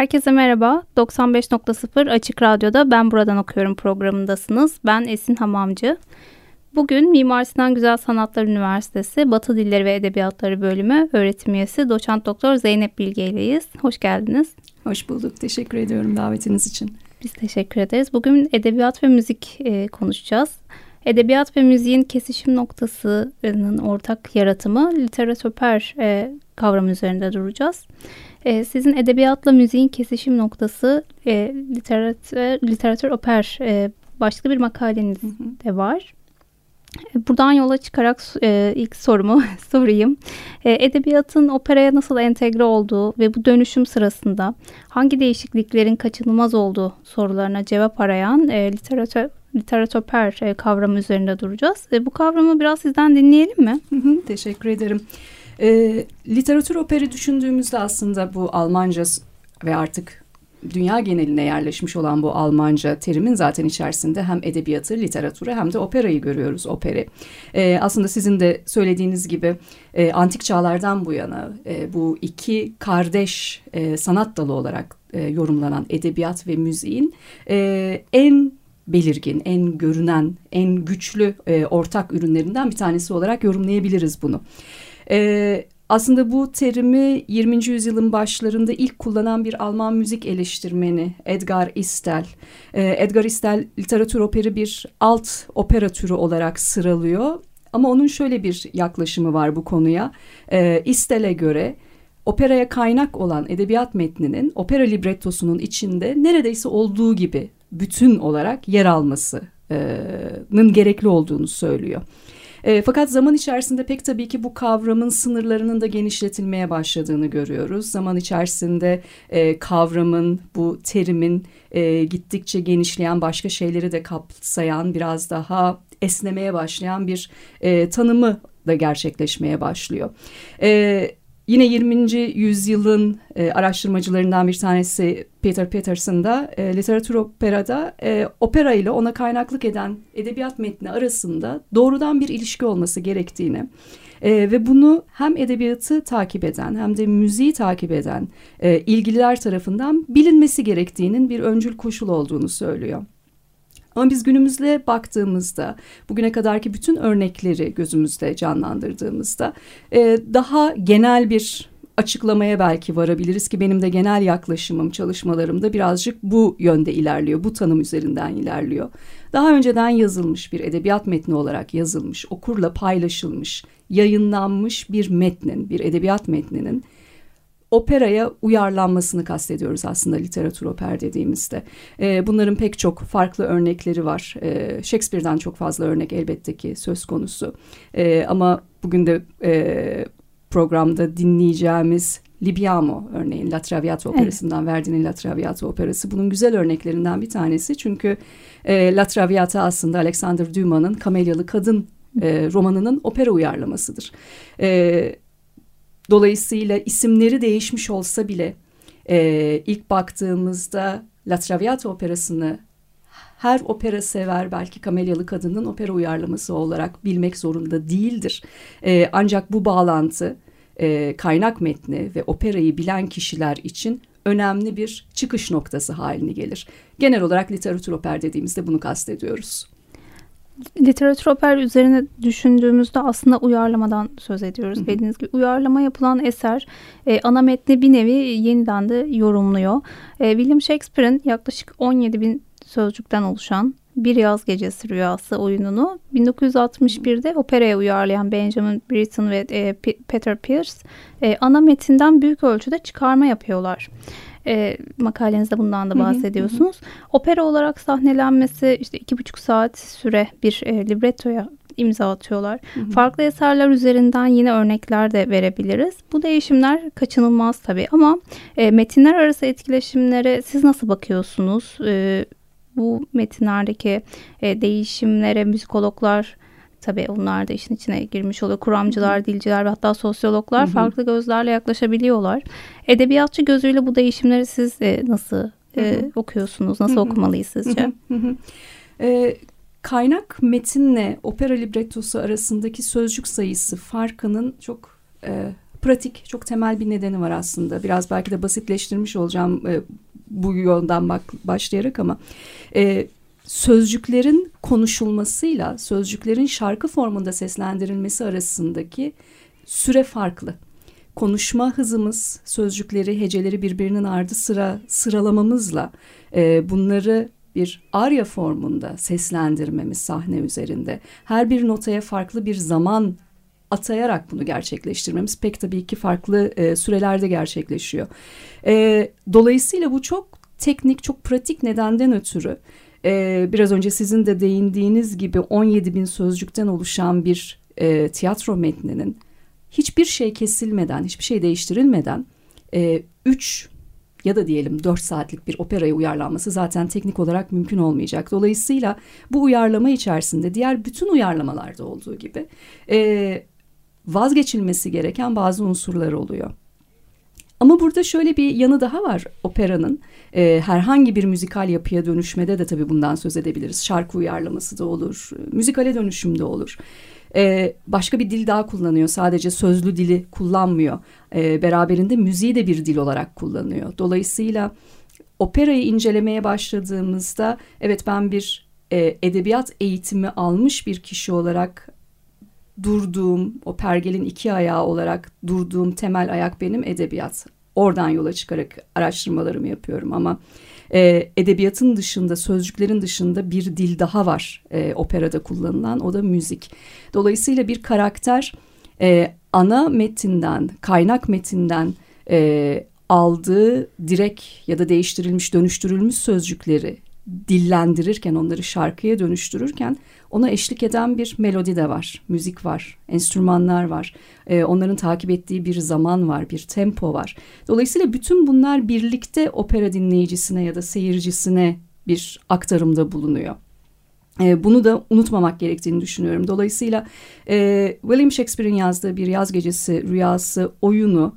Herkese merhaba. 95.0 Açık Radyo'da Ben Buradan Okuyorum programındasınız. Ben Esin Hamamcı. Bugün Mimar Sinan Güzel Sanatlar Üniversitesi Batı Dilleri ve Edebiyatları Bölümü öğretim üyesi doçent doktor Zeynep Bilge ileyiz. Hoş geldiniz. Hoş bulduk. Teşekkür ediyorum davetiniz için. Biz teşekkür ederiz. Bugün edebiyat ve müzik e, konuşacağız. Edebiyat ve müziğin kesişim noktasının ortak yaratımı literatüper e, kavramı üzerinde duracağız. E, sizin edebiyatla müziğin kesişim noktası e, literatür, literatür oper e, başlıklı bir makaleniz hı hı. de var. E, buradan yola çıkarak e, ilk sorumu sorayım. E, edebiyatın operaya nasıl entegre olduğu ve bu dönüşüm sırasında hangi değişikliklerin kaçınılmaz olduğu sorularına cevap arayan e, literatür literatüper e, kavramı üzerinde duracağız. E, bu kavramı biraz sizden dinleyelim mi? Teşekkür ederim. E, literatür operi düşündüğümüzde aslında bu Almanca ve artık dünya geneline yerleşmiş olan bu Almanca terimin zaten içerisinde hem edebiyatı, literatürü hem de operayı görüyoruz, operi. E, aslında sizin de söylediğiniz gibi e, antik çağlardan bu yana e, bu iki kardeş e, sanat dalı olarak e, yorumlanan edebiyat ve müziğin e, en belirgin, en görünen, en güçlü e, ortak ürünlerinden bir tanesi olarak yorumlayabiliriz bunu. E, aslında bu terimi 20. yüzyılın başlarında ilk kullanan bir Alman müzik eleştirmeni Edgar Istel. E, Edgar Istel literatür operi bir alt opera türü olarak sıralıyor. Ama onun şöyle bir yaklaşımı var bu konuya. E, Istel'e göre operaya kaynak olan edebiyat metninin opera librettosunun içinde neredeyse olduğu gibi bütün olarak yer almasının gerekli olduğunu söylüyor. E, fakat zaman içerisinde pek tabii ki bu kavramın sınırlarının da genişletilmeye başladığını görüyoruz. Zaman içerisinde e, kavramın, bu terimin e, gittikçe genişleyen başka şeyleri de kapsayan biraz daha esnemeye başlayan bir tanımı da gerçekleşmeye başlıyor. E, Yine 20. yüzyılın e, araştırmacılarından bir tanesi Peter Peterson da e, literatür operada e, opera ile ona kaynaklık eden edebiyat metni arasında doğrudan bir ilişki olması gerektiğini e, ve bunu hem edebiyatı takip eden hem de müziği takip eden e, ilgililer tarafından bilinmesi gerektiğinin bir öncül koşul olduğunu söylüyor. Ama biz günümüzde baktığımızda bugüne kadarki bütün örnekleri gözümüzde canlandırdığımızda e, daha genel bir açıklamaya belki varabiliriz ki benim de genel yaklaşımım çalışmalarımda birazcık bu yönde ilerliyor. Bu tanım üzerinden ilerliyor. Daha önceden yazılmış bir edebiyat metni olarak yazılmış, okurla paylaşılmış, yayınlanmış bir metnin, bir edebiyat metninin operaya uyarlanmasını kastediyoruz aslında literatür oper dediğimizde. E, bunların pek çok farklı örnekleri var. E, Shakespeare'den çok fazla örnek elbette ki söz konusu. E, ama bugün de e, programda dinleyeceğimiz Libiamo örneğin La Traviata operasından evet. Verdi'nin La Traviata operası bunun güzel örneklerinden bir tanesi. Çünkü e, La Traviata aslında Alexander Dumas'ın Kamelyalı Kadın e, romanının opera uyarlamasıdır. E, Dolayısıyla isimleri değişmiş olsa bile e, ilk baktığımızda La Traviata operasını her opera sever belki Kamelyalı Kadın'ın opera uyarlaması olarak bilmek zorunda değildir. E, ancak bu bağlantı e, kaynak metni ve operayı bilen kişiler için önemli bir çıkış noktası haline gelir. Genel olarak literatür oper dediğimizde bunu kastediyoruz literatür oper üzerine düşündüğümüzde aslında uyarlamadan söz ediyoruz. Hı hı. Dediğiniz gibi uyarlama yapılan eser e, ana metni bir nevi yeniden de yorumluyor. E, William Shakespeare'in yaklaşık 17 bin sözcükten oluşan Bir Yaz Gecesi Rüyası oyununu 1961'de operaya uyarlayan Benjamin Britten ve e, Peter Pierce e, ana metinden büyük ölçüde çıkarma yapıyorlar. E, makalenizde bundan da bahsediyorsunuz. Hı hı. Opera olarak sahnelenmesi işte iki buçuk saat süre bir e, librettoya imza atıyorlar. Hı hı. Farklı eserler üzerinden yine örnekler de verebiliriz. Bu değişimler kaçınılmaz tabii ama e, metinler arası etkileşimlere siz nasıl bakıyorsunuz? E, bu metinlerdeki e, değişimlere müzikologlar tabii onlar da işin içine girmiş oluyor. Kuramcılar, dilciler ve hatta sosyologlar Hı-hı. farklı gözlerle yaklaşabiliyorlar. Edebiyatçı gözüyle bu değişimleri siz e, nasıl e, okuyorsunuz? Nasıl Hı-hı. okumalıyız sizce? Hı-hı. E, kaynak metinle opera librettosu arasındaki sözcük sayısı farkının çok e, pratik, çok temel bir nedeni var aslında. Biraz belki de basitleştirmiş olacağım e, bu yoldan bak, başlayarak ama e, sözcüklerin konuşulmasıyla sözcüklerin şarkı formunda seslendirilmesi arasındaki süre farklı. Konuşma hızımız, sözcükleri, heceleri birbirinin ardı sıra sıralamamızla e, bunları bir arya formunda seslendirmemiz sahne üzerinde. Her bir notaya farklı bir zaman atayarak bunu gerçekleştirmemiz pek tabii ki farklı e, sürelerde gerçekleşiyor. E, dolayısıyla bu çok teknik, çok pratik nedenden ötürü e, biraz önce sizin de değindiğiniz gibi 17 bin sözcükten oluşan bir e, tiyatro metninin hiçbir şey kesilmeden, hiçbir şey değiştirilmeden 3 e, ya da diyelim 4 saatlik bir operaya uyarlanması zaten teknik olarak mümkün olmayacak. Dolayısıyla bu uyarlama içerisinde diğer bütün uyarlamalarda olduğu gibi e, vazgeçilmesi gereken bazı unsurlar oluyor. Ama burada şöyle bir yanı daha var operanın. E, herhangi bir müzikal yapıya dönüşmede de tabii bundan söz edebiliriz. Şarkı uyarlaması da olur, müzikale dönüşüm de olur. E, başka bir dil daha kullanıyor. Sadece sözlü dili kullanmıyor. E, beraberinde müziği de bir dil olarak kullanıyor. Dolayısıyla operayı incelemeye başladığımızda evet ben bir e, edebiyat eğitimi almış bir kişi olarak durduğum, o pergelin iki ayağı olarak durduğum temel ayak benim edebiyat. Oradan yola çıkarak araştırmalarımı yapıyorum ama e, edebiyatın dışında, sözcüklerin dışında bir dil daha var e, operada kullanılan, o da müzik. Dolayısıyla bir karakter e, ana metinden, kaynak metinden e, aldığı direkt ya da değiştirilmiş, dönüştürülmüş sözcükleri dillendirirken, onları şarkıya dönüştürürken ona eşlik eden bir melodi de var, müzik var, enstrümanlar var. Ee, onların takip ettiği bir zaman var, bir tempo var. Dolayısıyla bütün bunlar birlikte opera dinleyicisine ya da seyircisine bir aktarımda bulunuyor. Ee, bunu da unutmamak gerektiğini düşünüyorum. Dolayısıyla e, William Shakespeare'in yazdığı bir yaz gecesi rüyası oyunu,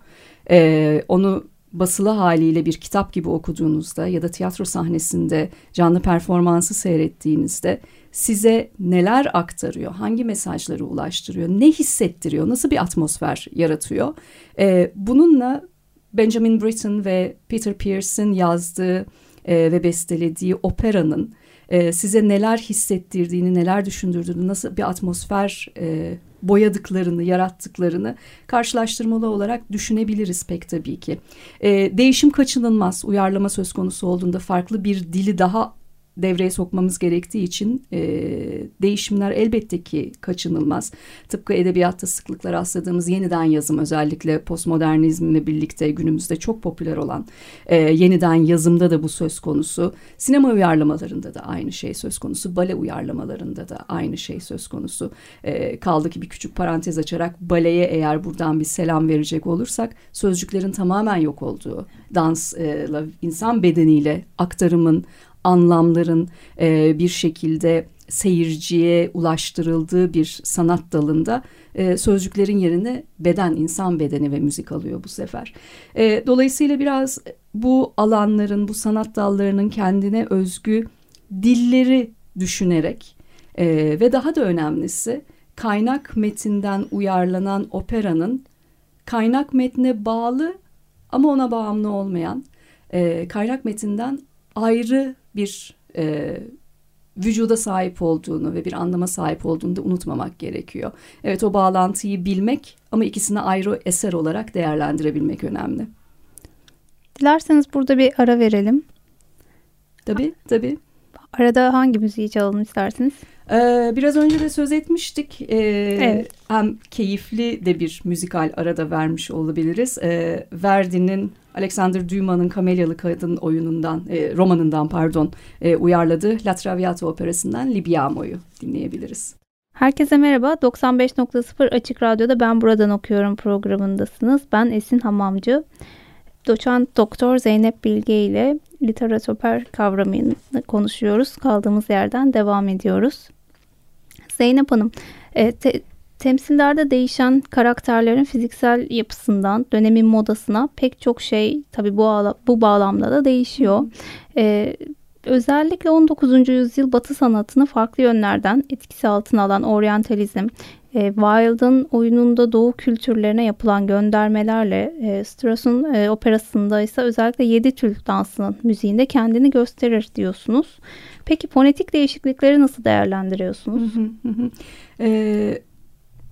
e, onu basılı haliyle bir kitap gibi okuduğunuzda ya da tiyatro sahnesinde canlı performansı seyrettiğinizde size neler aktarıyor, hangi mesajları ulaştırıyor, ne hissettiriyor, nasıl bir atmosfer yaratıyor. Ee, bununla Benjamin Britten ve Peter Pearson yazdığı e, ve bestelediği operanın e, size neler hissettirdiğini, neler düşündürdüğünü, nasıl bir atmosfer e, boyadıklarını, yarattıklarını karşılaştırmalı olarak düşünebiliriz pek tabii ki. E, değişim kaçınılmaz. Uyarlama söz konusu olduğunda farklı bir dili daha devreye sokmamız gerektiği için e, değişimler elbette ki kaçınılmaz. Tıpkı edebiyatta sıklıkla rastladığımız yeniden yazım özellikle postmodernizmle birlikte günümüzde çok popüler olan e, yeniden yazımda da bu söz konusu. Sinema uyarlamalarında da aynı şey söz konusu. Bale uyarlamalarında da aynı şey söz konusu. E, kaldı ki bir küçük parantez açarak baleye eğer buradan bir selam verecek olursak sözcüklerin tamamen yok olduğu dansla insan bedeniyle aktarımın anlamların e, bir şekilde seyirciye ulaştırıldığı bir sanat dalında e, sözcüklerin yerine beden, insan bedeni ve müzik alıyor bu sefer. E, dolayısıyla biraz bu alanların, bu sanat dallarının kendine özgü dilleri düşünerek e, ve daha da önemlisi kaynak metinden uyarlanan operanın kaynak metne bağlı ama ona bağımlı olmayan e, kaynak metinden ayrı bir e, vücuda sahip olduğunu ve bir anlama sahip olduğunu da unutmamak gerekiyor. Evet o bağlantıyı bilmek ama ikisini ayrı eser olarak değerlendirebilmek önemli. Dilerseniz burada bir ara verelim. Tabii tabii. Arada hangi müziği çalalım isterseniz? Ee, biraz önce de söz etmiştik. Ee, evet. Hem keyifli de bir müzikal arada vermiş olabiliriz. Ee, Verdi'nin Alexander Duma'nın Kamelyalı Kadın oyunundan, e, romanından pardon, e, uyarladığı La Traviata operasından Libiamo'yu dinleyebiliriz. Herkese merhaba. 95.0 Açık Radyo'da Ben Buradan Okuyorum programındasınız. Ben Esin Hamamcı. Doçent Doktor Zeynep Bilge ile literatür kavramını konuşuyoruz. Kaldığımız yerden devam ediyoruz. Zeynep Hanım, e, te, temsillerde değişen karakterlerin fiziksel yapısından dönemin modasına pek çok şey tabi bu, bu bağlamda da değişiyor. E, özellikle 19. yüzyıl Batı sanatını farklı yönlerden etkisi altına alan oryantalizm, e, Wilde'ın oyununda Doğu kültürlerine yapılan göndermelerle e, Strauss'un e, operasında ise özellikle Yedi Tül dansının müziğinde kendini gösterir diyorsunuz. Peki fonetik değişiklikleri nasıl değerlendiriyorsunuz? Ee,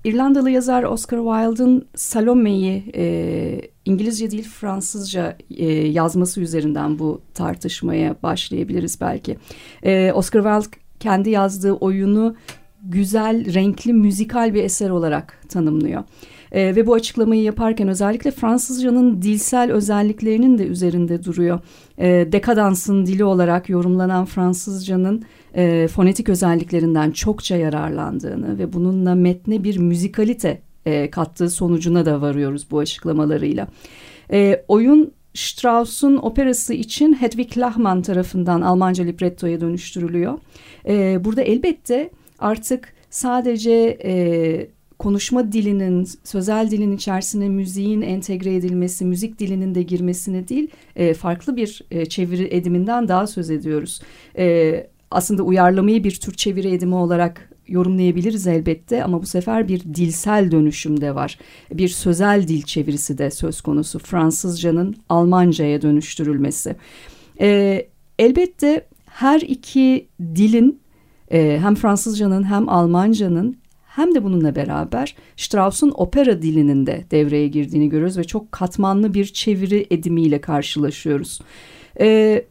İrlandalı yazar Oscar Wilde'ın Salome'yi e, İngilizce değil Fransızca e, yazması üzerinden bu tartışmaya başlayabiliriz belki. E, Oscar Wilde kendi yazdığı oyunu güzel, renkli, müzikal bir eser olarak tanımlıyor. E, ve bu açıklamayı yaparken özellikle Fransızcanın dilsel özelliklerinin de üzerinde duruyor. E, dekadansın dili olarak yorumlanan Fransızcanın e, fonetik özelliklerinden çokça yararlandığını ve bununla metne bir müzikalite e, kattığı sonucuna da varıyoruz bu açıklamalarıyla. E, oyun Strauss'un operası için Hedwig Lachmann tarafından Almanca librettoya dönüştürülüyor. E, burada elbette artık sadece e, konuşma dilinin, sözel dilin içerisine müziğin entegre edilmesi, müzik dilinin de girmesini değil, e, farklı bir e, çeviri ediminden daha söz ediyoruz. E, aslında uyarlamayı bir tür çeviri edimi olarak yorumlayabiliriz elbette ama bu sefer bir dilsel dönüşüm de var. Bir sözel dil çevirisi de söz konusu. Fransızcanın Almanca'ya dönüştürülmesi. E, elbette her iki dilin e, hem Fransızcanın hem Almancanın hem de bununla beraber Strauss'un opera dilinin de devreye girdiğini görüyoruz ve çok katmanlı bir çeviri edimiyle karşılaşıyoruz. E,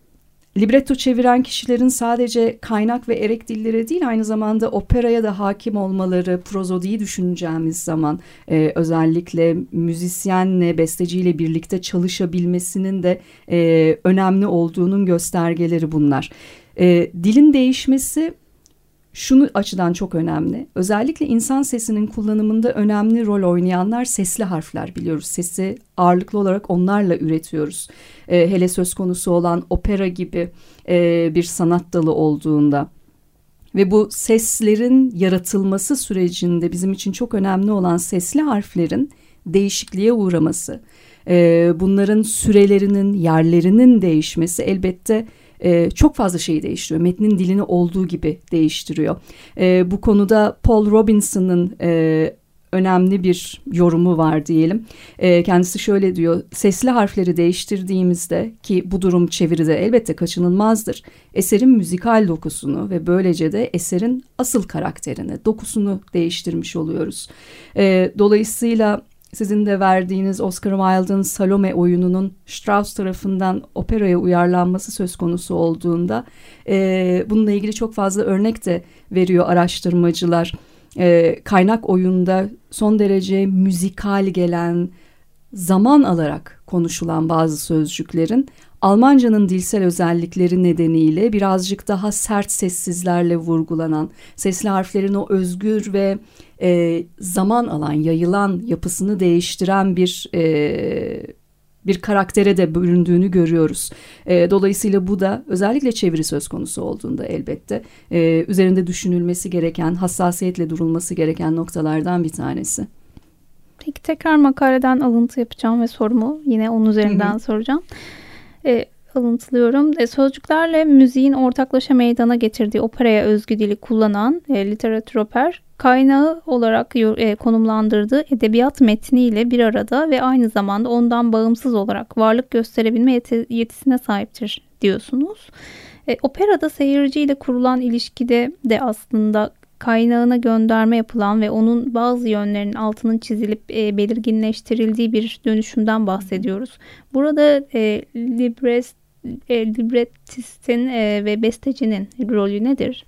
libretto çeviren kişilerin sadece kaynak ve erek dillere değil aynı zamanda operaya da hakim olmaları, prozodiyi düşüneceğimiz zaman e, özellikle müzisyenle, besteciyle birlikte çalışabilmesinin de e, önemli olduğunun göstergeleri bunlar. E, dilin değişmesi şunu açıdan çok önemli. Özellikle insan sesinin kullanımında önemli rol oynayanlar sesli harfler biliyoruz. Sesi ağırlıklı olarak onlarla üretiyoruz. E, hele söz konusu olan opera gibi e, bir sanat dalı olduğunda. Ve bu seslerin yaratılması sürecinde bizim için çok önemli olan sesli harflerin değişikliğe uğraması, e, bunların sürelerinin, yerlerinin değişmesi elbette e, çok fazla şeyi değiştiriyor. Metnin dilini olduğu gibi değiştiriyor. E, bu konuda Paul Robinson'ın e, önemli bir yorumu var diyelim. E, kendisi şöyle diyor. Sesli harfleri değiştirdiğimizde ki bu durum çeviride elbette kaçınılmazdır. Eserin müzikal dokusunu ve böylece de eserin asıl karakterini, dokusunu değiştirmiş oluyoruz. E, dolayısıyla sizin de verdiğiniz Oscar Wilde'ın Salome oyununun Strauss tarafından operaya uyarlanması söz konusu olduğunda e, bununla ilgili çok fazla örnek de veriyor araştırmacılar. E, kaynak oyunda son derece müzikal gelen, zaman alarak konuşulan bazı sözcüklerin Almancanın dilsel özellikleri nedeniyle birazcık daha sert sessizlerle vurgulanan, sesli harflerin o özgür ve e, zaman alan, yayılan yapısını değiştiren bir e, bir karaktere de büründüğünü görüyoruz. E, dolayısıyla bu da özellikle çeviri söz konusu olduğunda elbette e, üzerinde düşünülmesi gereken, hassasiyetle durulması gereken noktalardan bir tanesi. Peki tekrar makaleden alıntı yapacağım ve sorumu yine onun üzerinden Hı-hı. soracağım. E, alıntılıyorum. E, sözcüklerle müziğin ortaklaşa meydana getirdiği operaya özgü dili kullanan e, literatür oper kaynağı olarak e, konumlandırdığı edebiyat metniyle bir arada ve aynı zamanda ondan bağımsız olarak varlık gösterebilme yeti, yetisine sahiptir diyorsunuz. E, operada seyirciyle kurulan ilişkide de aslında kaynağına gönderme yapılan ve onun bazı yönlerinin altının çizilip e, belirginleştirildiği bir dönüşümden bahsediyoruz. Burada e, libres, e, librettistin e, ve bestecinin rolü nedir?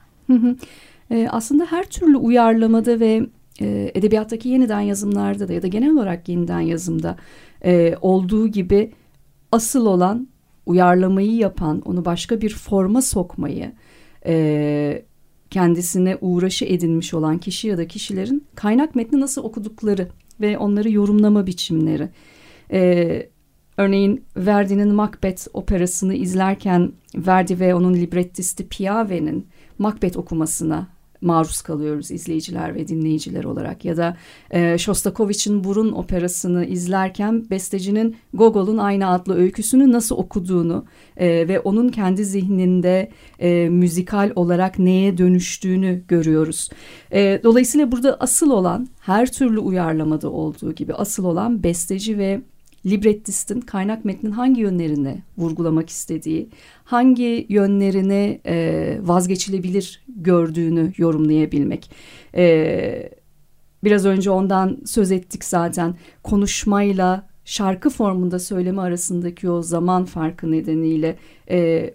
E, aslında her türlü uyarlamada ve e, edebiyattaki yeniden yazımlarda da ya da genel olarak yeniden yazımda e, olduğu gibi asıl olan uyarlamayı yapan, onu başka bir forma sokmayı, e, kendisine uğraşı edinmiş olan kişi ya da kişilerin kaynak metni nasıl okudukları ve onları yorumlama biçimleri. E, örneğin Verdi'nin Macbeth operasını izlerken Verdi ve onun librettisti Piave'nin Macbeth okumasına maruz kalıyoruz izleyiciler ve dinleyiciler olarak ya da e, Shostakovich'in Burun operasını izlerken bestecinin Gogol'un aynı adlı öyküsünü nasıl okuduğunu e, ve onun kendi zihninde e, müzikal olarak neye dönüştüğünü görüyoruz. E, dolayısıyla burada asıl olan her türlü uyarlamada olduğu gibi asıl olan besteci ve librettistin kaynak metnin hangi yönlerini vurgulamak istediği, hangi yönlerini e, vazgeçilebilir gördüğünü yorumlayabilmek. E, biraz önce ondan söz ettik zaten konuşmayla şarkı formunda söyleme arasındaki o zaman farkı nedeniyle e,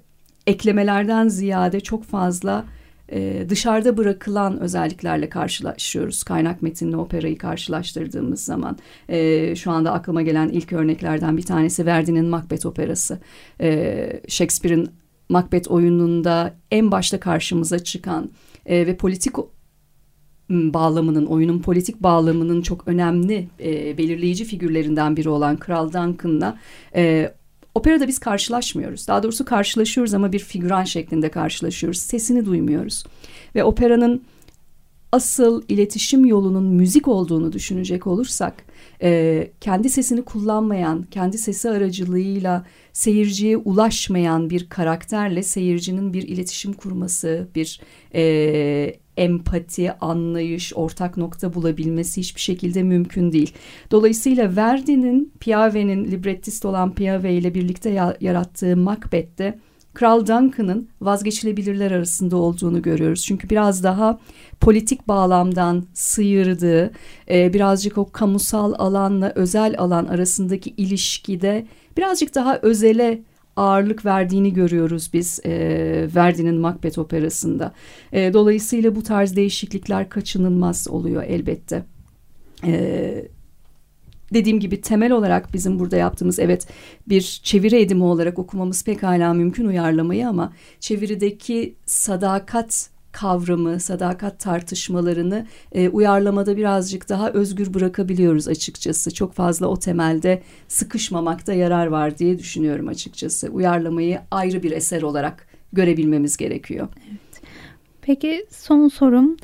eklemelerden ziyade çok fazla e, dışarıda bırakılan özelliklerle karşılaşıyoruz. Kaynak metinli operayı karşılaştırdığımız zaman e, şu anda aklıma gelen ilk örneklerden bir tanesi Verdi'nin Macbeth operası. E, Shakespeare'in Macbeth oyununda en başta karşımıza çıkan e, ve politik bağlamının, oyunun politik bağlamının çok önemli e, belirleyici figürlerinden biri olan Kral Duncan'la e, Operada biz karşılaşmıyoruz. Daha doğrusu karşılaşıyoruz ama bir figüran şeklinde karşılaşıyoruz. Sesini duymuyoruz. Ve operanın asıl iletişim yolunun müzik olduğunu düşünecek olursak e, kendi sesini kullanmayan, kendi sesi aracılığıyla seyirciye ulaşmayan bir karakterle seyircinin bir iletişim kurması, bir e, empati, anlayış, ortak nokta bulabilmesi hiçbir şekilde mümkün değil. Dolayısıyla Verdi'nin Piave'nin librettist olan Piave ile birlikte yarattığı Macbeth'te Kral Duncan'ın vazgeçilebilirler arasında olduğunu görüyoruz. Çünkü biraz daha politik bağlamdan sıyırdığı, e, birazcık o kamusal alanla özel alan arasındaki ilişkide birazcık daha özele ağırlık verdiğini görüyoruz biz e, Verdi'nin Macbeth operasında. E, dolayısıyla bu tarz değişiklikler kaçınılmaz oluyor elbette. E, dediğim gibi temel olarak bizim burada yaptığımız evet bir çeviri edimi olarak okumamız pekala mümkün uyarlamayı ama çevirideki sadakat kavramı, sadakat tartışmalarını e, uyarlamada birazcık daha özgür bırakabiliyoruz açıkçası. Çok fazla o temelde sıkışmamakta yarar var diye düşünüyorum açıkçası. Uyarlamayı ayrı bir eser olarak görebilmemiz gerekiyor. Evet. Peki son sorum.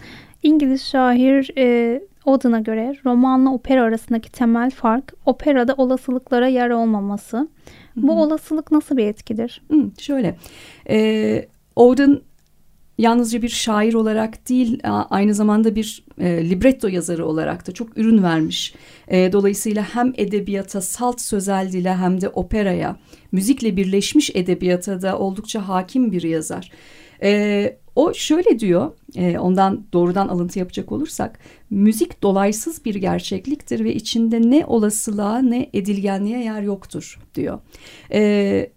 İngiliz şair e, Oden'a göre romanla opera arasındaki temel fark operada olasılıklara yer olmaması. Bu Hı-hı. olasılık nasıl bir etkidir? Hı, şöyle, e, Oden yalnızca bir şair olarak değil aynı zamanda bir e, libretto yazarı olarak da çok ürün vermiş. E, dolayısıyla hem edebiyata salt sözel dile hem de operaya müzikle birleşmiş edebiyata da oldukça hakim bir yazar. E, o şöyle diyor, e, ondan doğrudan alıntı yapacak olursak, müzik dolaysız bir gerçekliktir ve içinde ne olasılığa ne edilgenliğe yer yoktur diyor. E,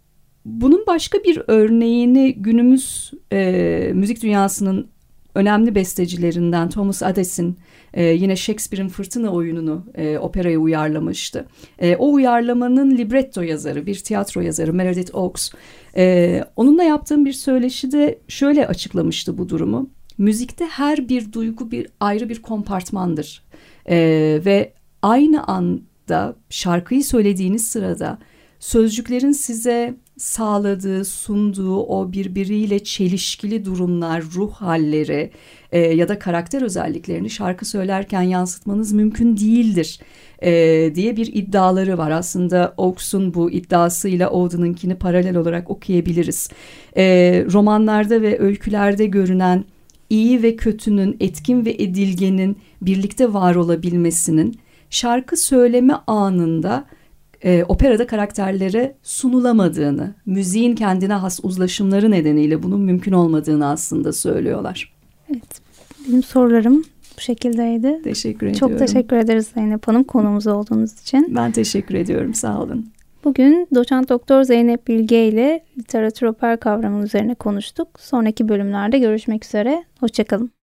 bunun başka bir örneğini günümüz e, müzik dünyasının önemli bestecilerinden Thomas Ades'in e, yine Shakespeare'in Fırtına oyununu e, operaya uyarlamıştı. E, o uyarlamanın libretto yazarı, bir tiyatro yazarı Meredith Oakes. E, onunla yaptığım bir söyleşide şöyle açıklamıştı bu durumu. Müzikte her bir duygu bir ayrı bir kompartmandır. E, ve aynı anda şarkıyı söylediğiniz sırada sözcüklerin size sağladığı, sunduğu o birbiriyle çelişkili durumlar, ruh halleri e, ya da karakter özelliklerini şarkı söylerken yansıtmanız mümkün değildir e, diye bir iddiaları var. Aslında Oakes'un bu iddiasıyla Auden'ınkini paralel olarak okuyabiliriz. E, romanlarda ve öykülerde görünen iyi ve kötünün, etkin ve edilgenin birlikte var olabilmesinin şarkı söyleme anında e, operada karakterlere sunulamadığını, müziğin kendine has uzlaşımları nedeniyle bunun mümkün olmadığını aslında söylüyorlar. Evet, benim sorularım bu şekildeydi. Teşekkür ediyorum. Çok teşekkür ederiz Zeynep Hanım konumuz olduğunuz için. Ben teşekkür ediyorum, sağ olun. Bugün doçent doktor Zeynep Bilge ile literatür oper kavramı üzerine konuştuk. Sonraki bölümlerde görüşmek üzere. Hoşçakalın.